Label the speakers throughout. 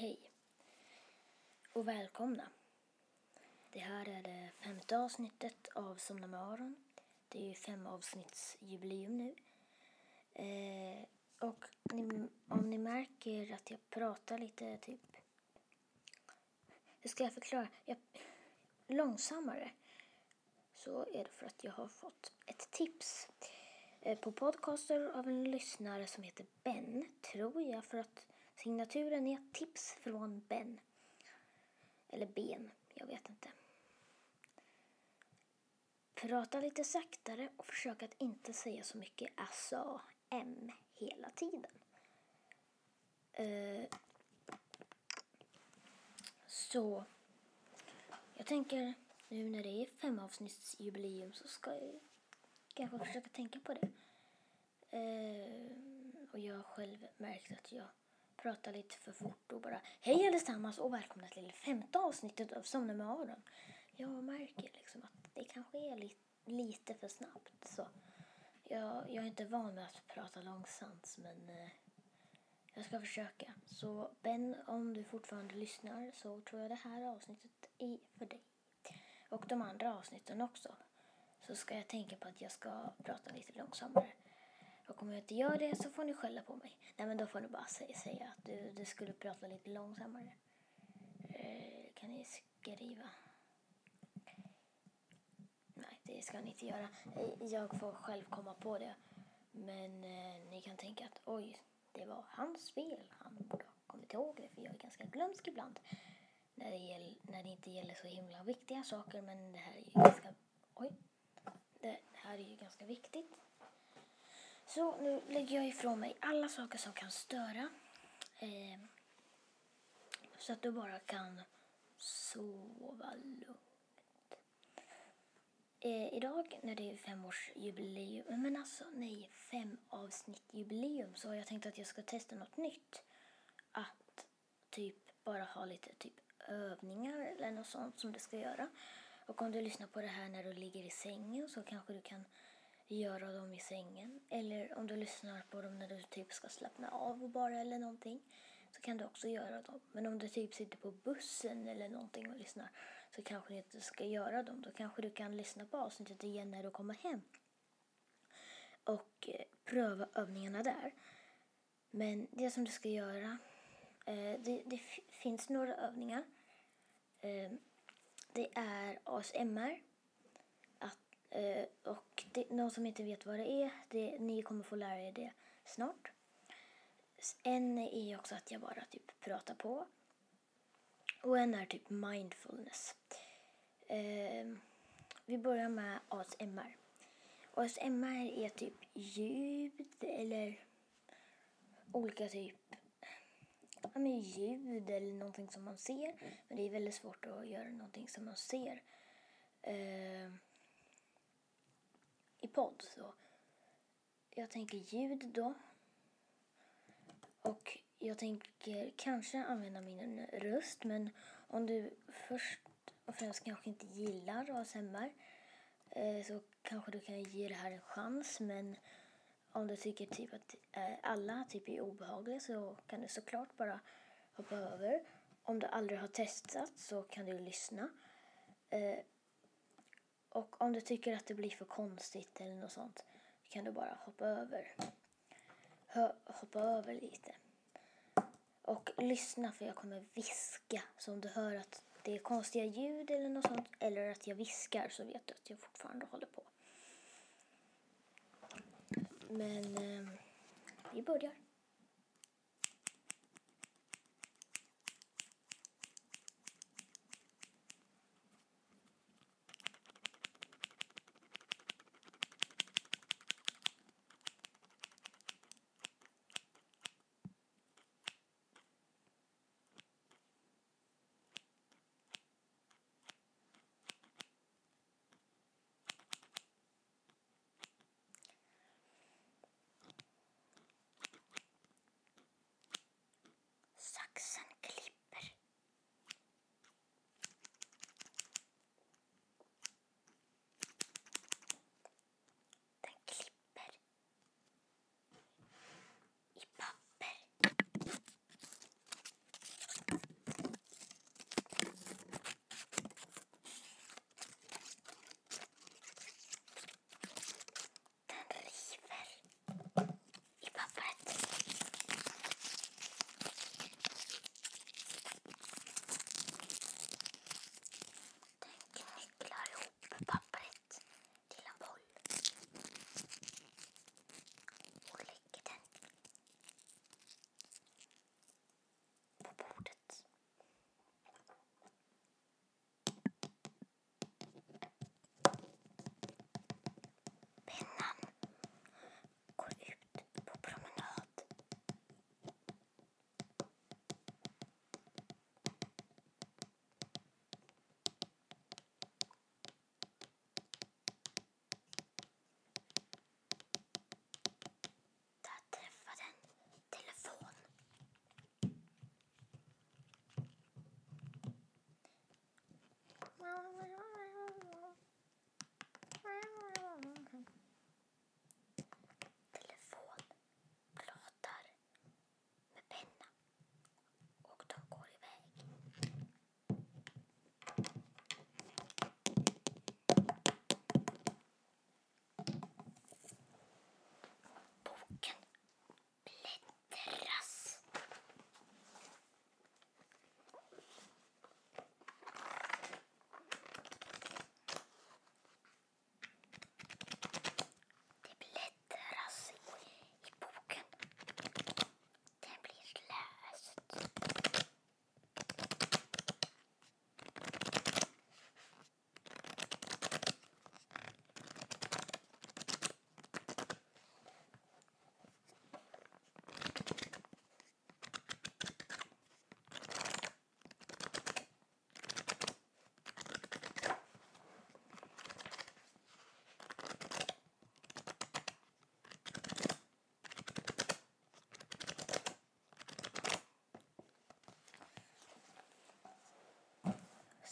Speaker 1: Hej och välkomna. Det här är det femte avsnittet av Somna med Aron. Det är ju fem avsnittsjubileum nu. Eh, och ni, om ni märker att jag pratar lite typ... Hur ska jag förklara? Jag, långsammare. Så är det för att jag har fått ett tips eh, på podcaster av en lyssnare som heter Ben, tror jag, för att signaturen är tips från Ben. Eller Ben, jag vet inte. Prata lite saktare och försök att inte säga så mycket asså, m hela tiden. Uh, så jag tänker nu när det är femavsnittsjubileum så ska jag kanske försöka tänka på det. Uh, och jag har själv märkt att jag pratar lite för fort och bara Hej allesammans och välkomna till femte avsnittet av Somna med Aron. Jag märker liksom att det kanske är li lite för snabbt så jag, jag är inte van med att prata långsamt men eh, jag ska försöka. Så Ben, om du fortfarande lyssnar så tror jag det här avsnittet är för dig. Och de andra avsnitten också. Så ska jag tänka på att jag ska prata lite långsammare. Och om jag inte gör det så får ni skälla på mig. Nej men då får ni bara säga, att du, du skulle prata lite långsammare. Eh, kan ni skriva? Nej, det ska ni inte göra. Eh, jag får själv komma på det. Men eh, ni kan tänka att oj, det var hans fel. Han borde ha kommit ihåg det för jag är ganska glömsk ibland. När det, gäll, när det inte gäller så himla viktiga saker men det här är ju ganska... Oj. Det här är ju ganska viktigt. Så nu lägger jag ifrån mig alla saker som kan störa. Eh, så att du bara kan sova lugnt. Eh, idag när det är femårsjubileum, men alltså nej, fem avsnitt jubileum så har jag tänkt att jag ska testa något nytt. Att typ bara ha lite typ övningar eller något sånt som du ska göra. Och om du lyssnar på det här när du ligger i sängen så kanske du kan göra dem i sängen. Eller om du lyssnar på dem när du typ ska slappna av och bara eller någonting så kan du också göra dem. Men om du typ sitter på bussen eller någonting och lyssnar så kanske du inte ska göra dem. Då kanske du kan lyssna på avsnittet igen när du kommer hem och eh, pröva övningarna där. Men det som du ska göra, eh, det, det finns några övningar. Eh, det är ASMR Eh, och det, någon som inte vet vad det är, det, ni kommer få lära er det snart. En är också att jag bara typ pratar på. Och en är typ mindfulness. Eh, vi börjar med ASMR. ASMR är typ ljud eller olika typ ja, men ljud eller någonting som man ser. Men det är väldigt svårt att göra någonting som man ser. Eh, i podd. Så jag tänker ljud då. Och jag tänker kanske använda min röst men om du först och främst kanske inte gillar ASMR eh, så kanske du kan ge det här en chans men om du tycker typ att eh, alla typ är obehagliga så kan du såklart bara hoppa över. Om du aldrig har testat så kan du lyssna. Eh, och om du tycker att det blir för konstigt eller något sånt kan du bara hoppa över. Hö, hoppa över lite. Och lyssna för jag kommer viska. Så om du hör att det är konstiga ljud eller något sånt eller att jag viskar så vet du att jag fortfarande håller på. Men eh, vi börjar.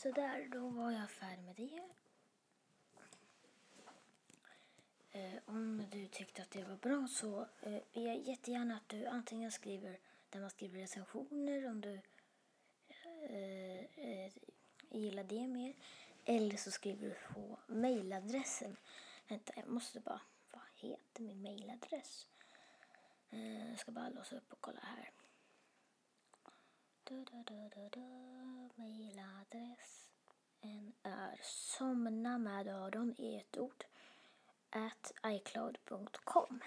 Speaker 1: Så där, då var jag färdig med det. Eh, om du tyckte att det var bra så eh, vill jag jättegärna att du antingen skriver där man skriver recensioner om du eh, eh, gillar det mer. Eller så skriver du på mejladressen. Vänta, jag måste bara... Vad heter min mejladress? Eh, jag ska bara låsa upp och kolla här. Du, du, du, du, Mailadress. Mejladressen är somna med öron i ett ord at icloud.com.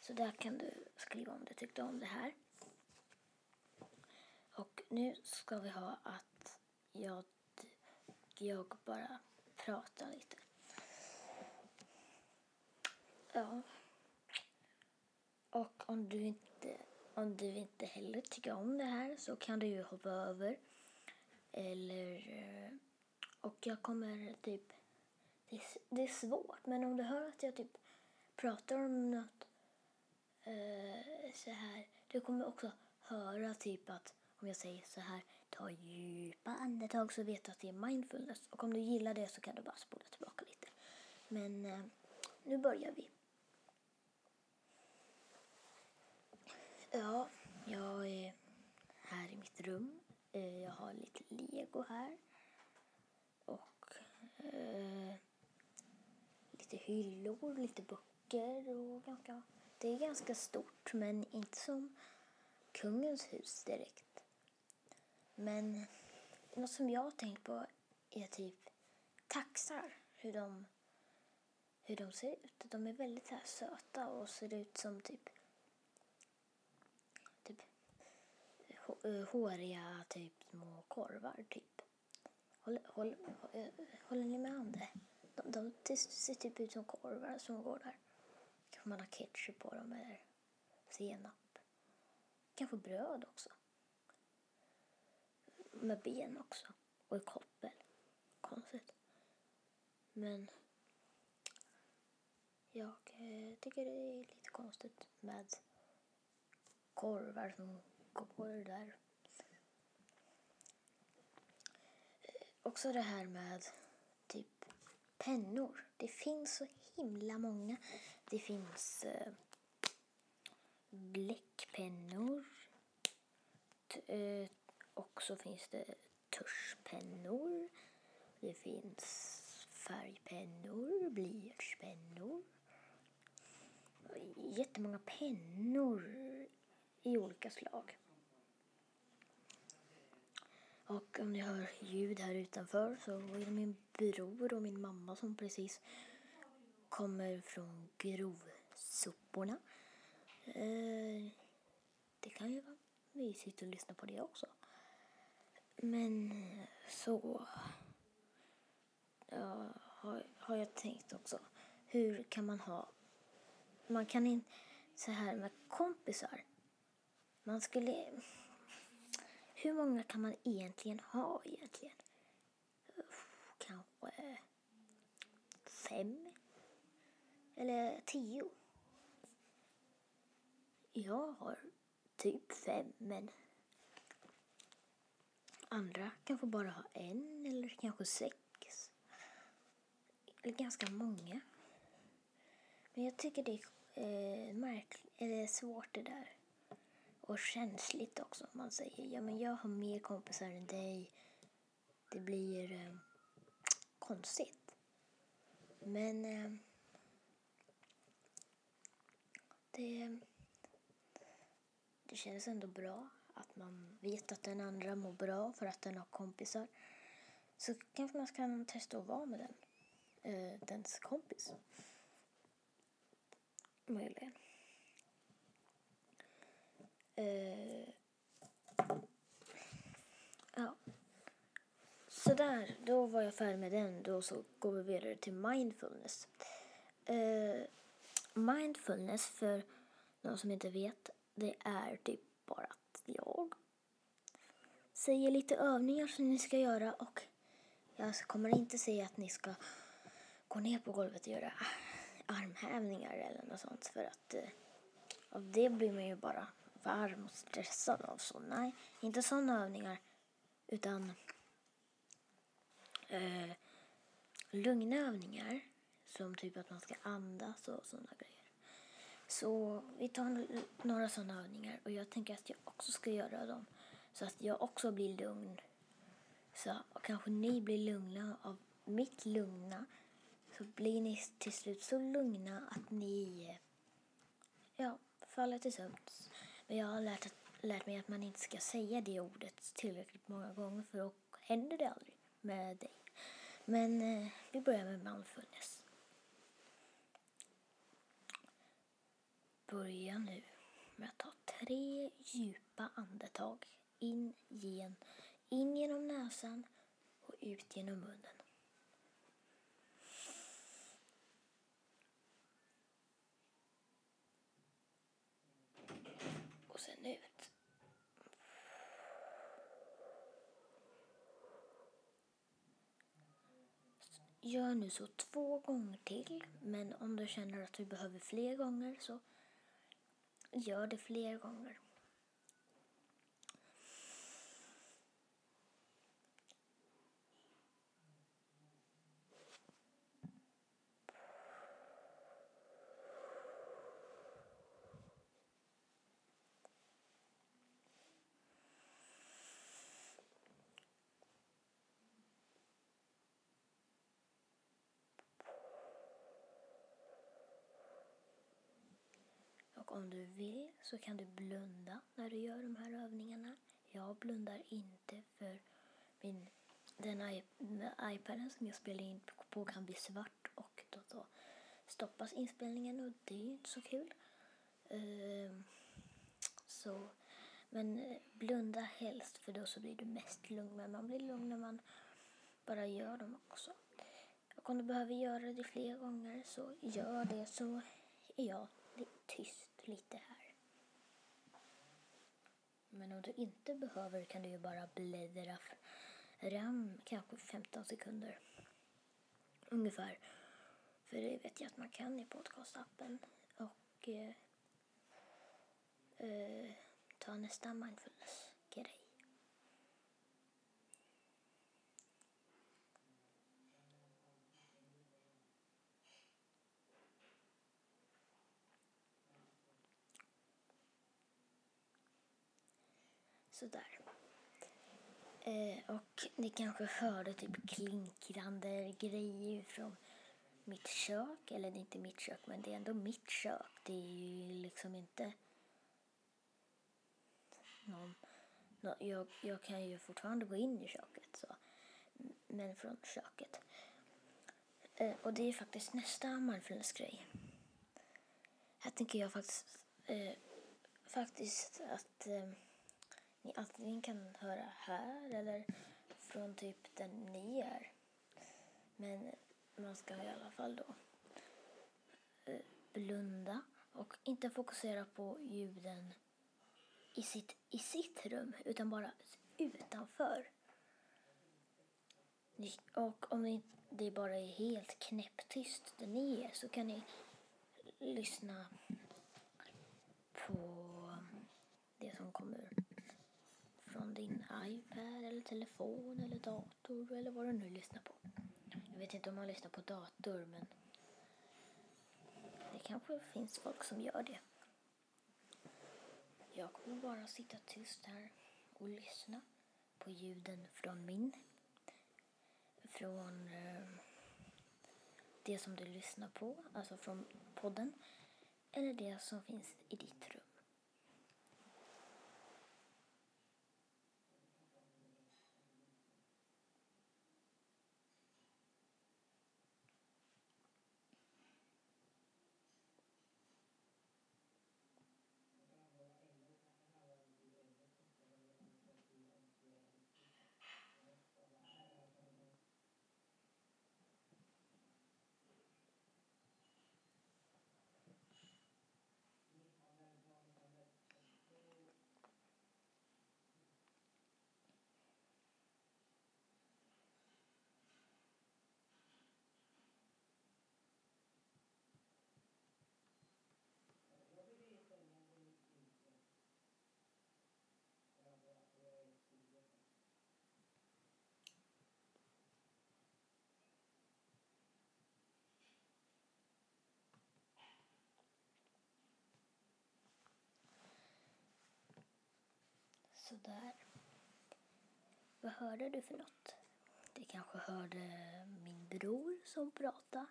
Speaker 1: Så där kan du skriva om du tyckte om det här. Och nu ska vi ha att jag, jag bara pratar lite. Ja. Och om du inte om du inte heller tycker om det här så kan du ju hoppa över. Eller... Eh, och jag kommer typ... Det är, det är svårt, men om du hör att jag typ pratar om något eh, så här. Du kommer också höra typ att om jag säger så här, ta djupa andetag så vet du att det är mindfulness. Och om du gillar det så kan du bara spola tillbaka lite. Men eh, nu börjar vi. Ja, jag är här i mitt rum. Eh, jag har lite lego här. Och eh, lite hyllor, lite böcker och ganska... Det är ganska stort men inte som kungens hus direkt. Men något som jag har tänkt på är typ taxar. Hur de, hur de ser ut. De är väldigt här söta och ser ut som typ uh, Eh, håriga typ små korvar typ. Håller, håller, eh, håller ni med om det? De, de, de ser typ ut som korvar som går där. Kanske man har ketchup på dem eller senap. Kanske bröd också. Med ben också. Och i koppel. Konstigt. Men jag eh, tycker det är lite konstigt med korvar som på det där. Också det här med typ pennor. Det finns så himla många. Det finns eh, bläckpennor. Eh, och så finns det tuschpennor. Det finns färgpennor, blyertspennor. Jättemånga pennor i olika slag. Och om ni hör ljud här utanför så är det min bror och min mamma som precis kommer från grovsoporna. Eh, det kan ju vara mysigt att lyssna på det också. Men så ja, har, har jag tänkt också. Hur kan man ha... Man kan inte... Så här med kompisar. Man skulle hur många kan man egentligen ha egentligen? Kanske fem? Eller tio? Jag har typ fem, men andra kanske bara har en eller kanske sex. Eller ganska många. Men jag tycker det är eh, märkligt, eller svårt det där och känsligt också. Man säger ja men jag har mer kompisar än dig. Det blir eh, konstigt. Men eh, det, det känns ändå bra att man vet att den andra mår bra för att den har kompisar. Så kanske man kan testa att vara med den, eh, dens kompis. Möjligen. Eh, ja. Sådär, då var jag färdig med den. Då så går vi vidare till mindfulness. Eh, mindfulness, för de som inte vet, det är typ bara att jag säger lite övningar som ni ska göra och jag kommer inte säga att ni ska gå ner på golvet och göra armhävningar eller något sånt för att eh, av det blir man ju bara varm och stressad av så. Nej, inte sådana övningar. Utan eh, lugna övningar. Som typ att man ska andas och sådana grejer. Så vi tar några sådana övningar och jag tänker att jag också ska göra dem. Så att jag också blir lugn. Så kanske ni blir lugna av mitt lugna. Så blir ni till slut så lugna att ni ja, faller till sömns. Men jag har lärt, lärt mig att man inte ska säga det ordet tillräckligt många gånger för då händer det aldrig med dig. Men eh, vi börjar med mindfulness. Börja nu med att ta tre djupa andetag in, gen, in genom näsan och ut genom munnen. Och sen ut. Gör nu så två gånger till, men om du känner att du behöver fler gånger så gör det fler gånger. Och om du vill så kan du blunda när du gör de här övningarna. Jag blundar inte för min, den iPaden som jag spelar in på kan bli svart och då, då stoppas inspelningen och det är ju inte så kul. Uh, så, men eh, blunda helst för då så blir du mest lugn. Men man blir lugn när man bara gör dem också. Och om du behöver göra det fler gånger så gör det så är jag tyst lite här. Men om du inte behöver kan du ju bara bläddra fram kanske 15 sekunder. Ungefär. För det vet jag att man kan i podcastappen. Och eh, eh, ta nästa mindfulness-grej. Sådär. Eh, och ni kanske hörde typ klinkrande grejer från mitt kök. Eller det är inte mitt kök, men det är ändå mitt kök. Det är ju liksom inte någon... No, jag, jag kan ju fortfarande gå in i köket, så. men från köket. Eh, och det är faktiskt nästa mindfulness-grej. Här tänker jag faktiskt, eh, faktiskt att eh, ni antingen kan höra här eller från typ där ni är. Men man ska i alla fall då eh, blunda och inte fokusera på ljuden i sitt, i sitt rum utan bara utanför. Och om det bara är helt knäpptyst där ni är så kan ni lyssna på det som kommer från din iPad eller telefon eller dator eller vad du nu lyssnar på. Jag vet inte om man lyssnar på dator men det kanske finns folk som gör det. Jag kommer bara sitta tyst här och lyssna på ljuden från min, från eh, det som du lyssnar på, alltså från podden, eller det som finns i ditt rum. Sådär. Vad hörde du för något? Du kanske hörde min bror som pratade.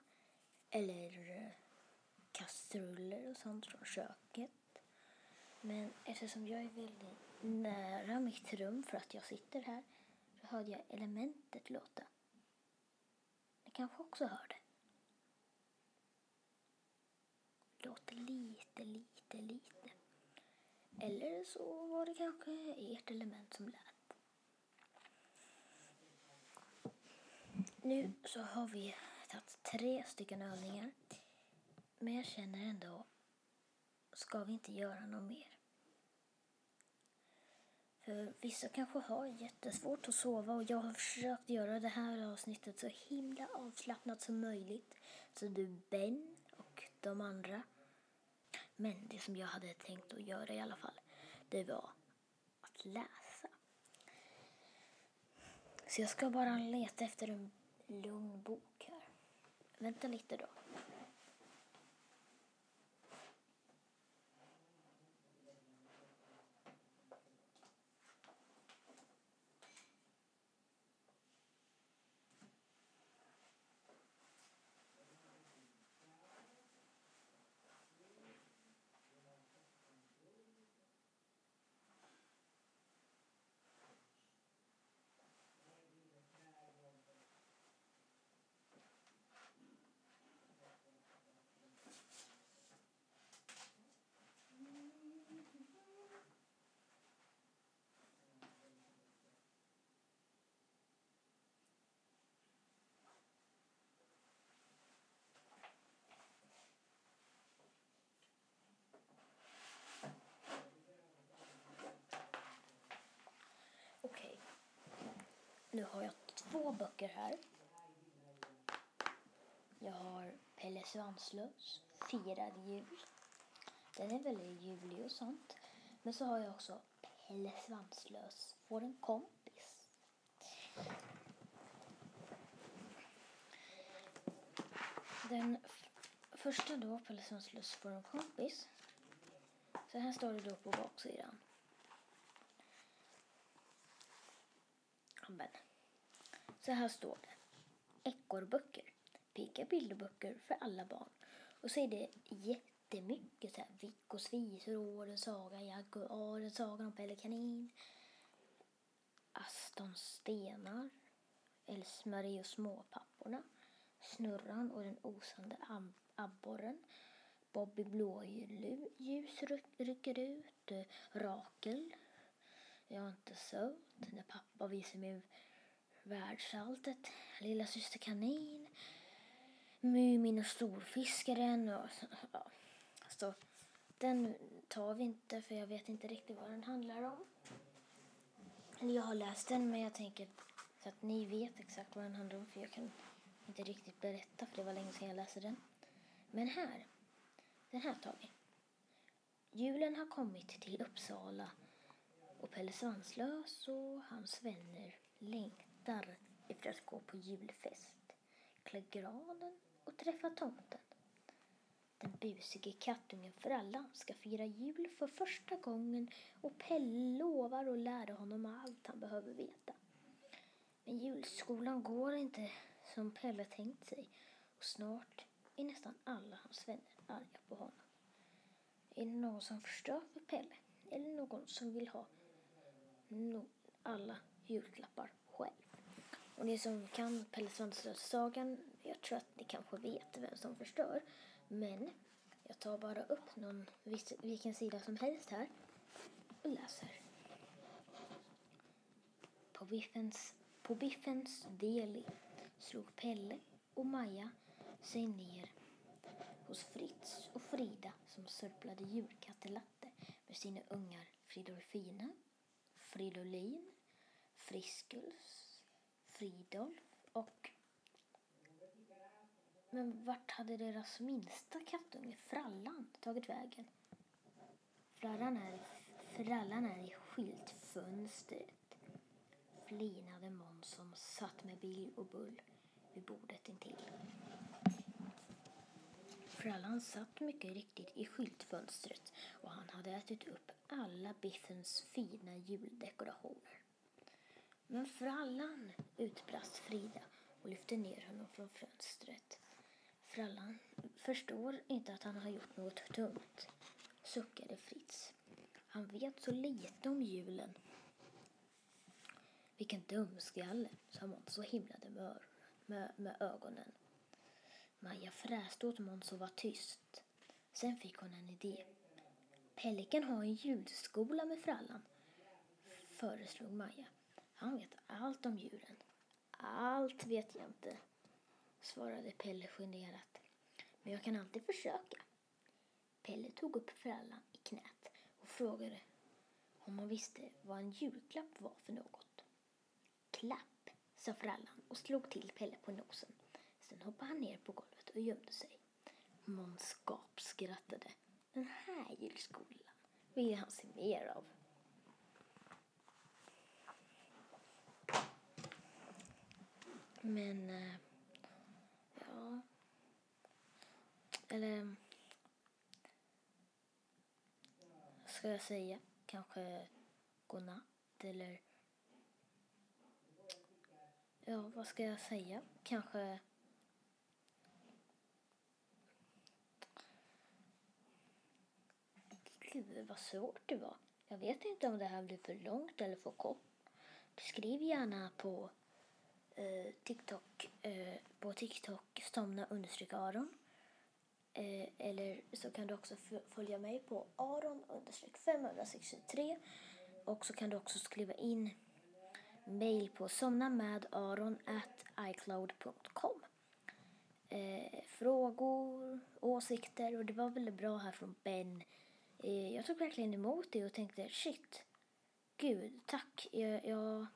Speaker 1: Eller eh, kastruller och sånt från köket. Men eftersom jag är väldigt nära mitt rum för att jag sitter här så hörde jag elementet låta. Ni kanske också hör det. Låter lite, lite, lite. Eller så var det kanske ert element som lät. Nu så har vi tagit tre stycken övningar. Men jag känner ändå, ska vi inte göra något mer? För vissa kanske har jättesvårt att sova och jag har försökt göra det här avsnittet så himla avslappnat som möjligt. Så du, Ben och de andra. Men det som jag hade tänkt att göra i alla fall, det var att läsa. Så jag ska bara leta efter en lugn bok här. Vänta lite då. Nu har jag två böcker här. Jag har Pelle Svanslös Firad jul. Den är väldigt julig och sånt. Men så har jag också Pelle Svanslös får en kompis. Den första då, Pelle Svanslös får en kompis. Så här står det då på baksidan. Amen. Så här står det. Ekorrböcker. Pigga bilderböcker för alla barn. Och så är det jättemycket så här. Vickos visor, Årens saga, Jaguarens saga om Pelle Kanin. Astons stenar. Else-Marie och småpapporna. Snurran och den osande abborren. Bobby blåljus rycker ut. Eh, Rakel. Jag är inte söt. När pappa visar mig världsalltet. Lilla syster kanin. Mumin och storfiskaren. Och, ja. Så, den tar vi inte för jag vet inte riktigt vad den handlar om. Eller jag har läst den men jag tänker så att ni vet exakt vad den handlar om för jag kan inte riktigt berätta för det var länge sedan jag läste den. Men här, den här tar vi. Julen har kommit till Uppsala och Pelle Svanslös och hans vänner längtar efter att gå på julfest, klä granen och träffa tomten. Den busige kattungen Frallan ska fira jul för första gången och Pelle lovar att lära honom allt han behöver veta. Men julskolan går inte som Pelle tänkt sig och snart är nästan alla hans vänner arga på honom. Är det någon som förstör för Pelle? Eller någon som vill ha no- alla julklappar själv? Och ni som kan Pelle Svanslös-sagan, jag tror att ni kanske vet vem som förstör. Men jag tar bara upp någon, vilken sida som helst här och läser. På Biffens, på Biffens deli slog Pelle och Maja sig ner hos Fritz och Frida som sörplade julkattelatte med sina ungar Fridolfina, Fridolin, Friskus, Fridolf och... Men vart hade deras minsta kattunge, Frallan, tagit vägen? Frallan är, Frallan är i skyltfönstret flinade Måns som satt med Bill och Bull vid bordet intill. Frallan satt mycket riktigt i skyltfönstret och han hade ätit upp alla biffens fina juldekorationer. Men Frallan, utbrast Frida och lyfte ner honom från fönstret. Frallan förstår inte att han har gjort något dumt, suckade Fritz. Han vet så lite om julen. Vilken dumskalle, sa Måns och himlade med, med, med ögonen. Maja fräste åt Måns och var tyst. Sen fick hon en idé. Pelikan har en julskola med frallan, föreslog Maja. Han vet allt om djuren. Allt vet jag inte, svarade Pelle generat. Men jag kan alltid försöka. Pelle tog upp frallan i knät och frågade om han visste vad en julklapp var för något. Klapp, sa frallan och slog till Pelle på nosen. Sen hoppade han ner på golvet och gömde sig. Måns gapskrattade. Den här julskolan vill han se mer av. Men, eh, ja. Eller, ska jag säga kanske godnatt eller Ja, vad ska jag säga? Kanske... Gud, vad svårt det var. Jag vet inte om det här blir för långt eller för kort. Skriv gärna på eh, TikTok, eh, på TikTok somna understryka Aron. Eh, eller så kan du också följa mig på Aron understreck 563. Och så kan du också skriva in mail på somnamadaron@icloud.com. Eh, frågor, åsikter och det var väldigt bra här från Ben. Eh, jag tog verkligen emot det och tänkte shit, gud, tack. Jag, jag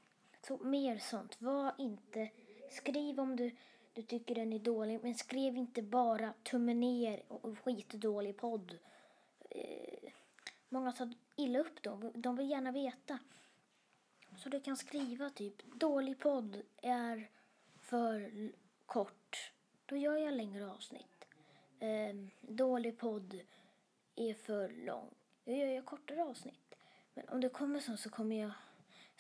Speaker 1: så mer sånt. Var inte, skriv om du, du tycker den är dålig, men skriv inte bara tummen ner och skitdålig podd. Eh, många tar illa upp då. De vill gärna veta. Så du kan skriva typ dålig podd är för kort. Då gör jag längre avsnitt. Eh, dålig podd är för lång. Då gör jag kortare avsnitt. Men om det kommer sånt så kommer jag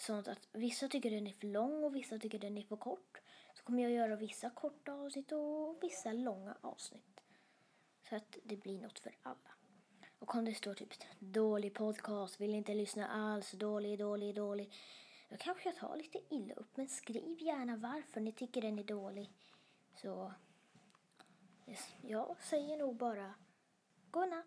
Speaker 1: sånt att vissa tycker den är för lång och vissa tycker den är för kort. Så kommer jag göra vissa korta avsnitt och vissa långa avsnitt. Så att det blir något för alla. Och om det står typ dålig podcast, vill inte lyssna alls, dålig, dålig, dålig. Då kanske jag tar lite illa upp, men skriv gärna varför ni tycker den är dålig. Så jag säger nog bara godnatt.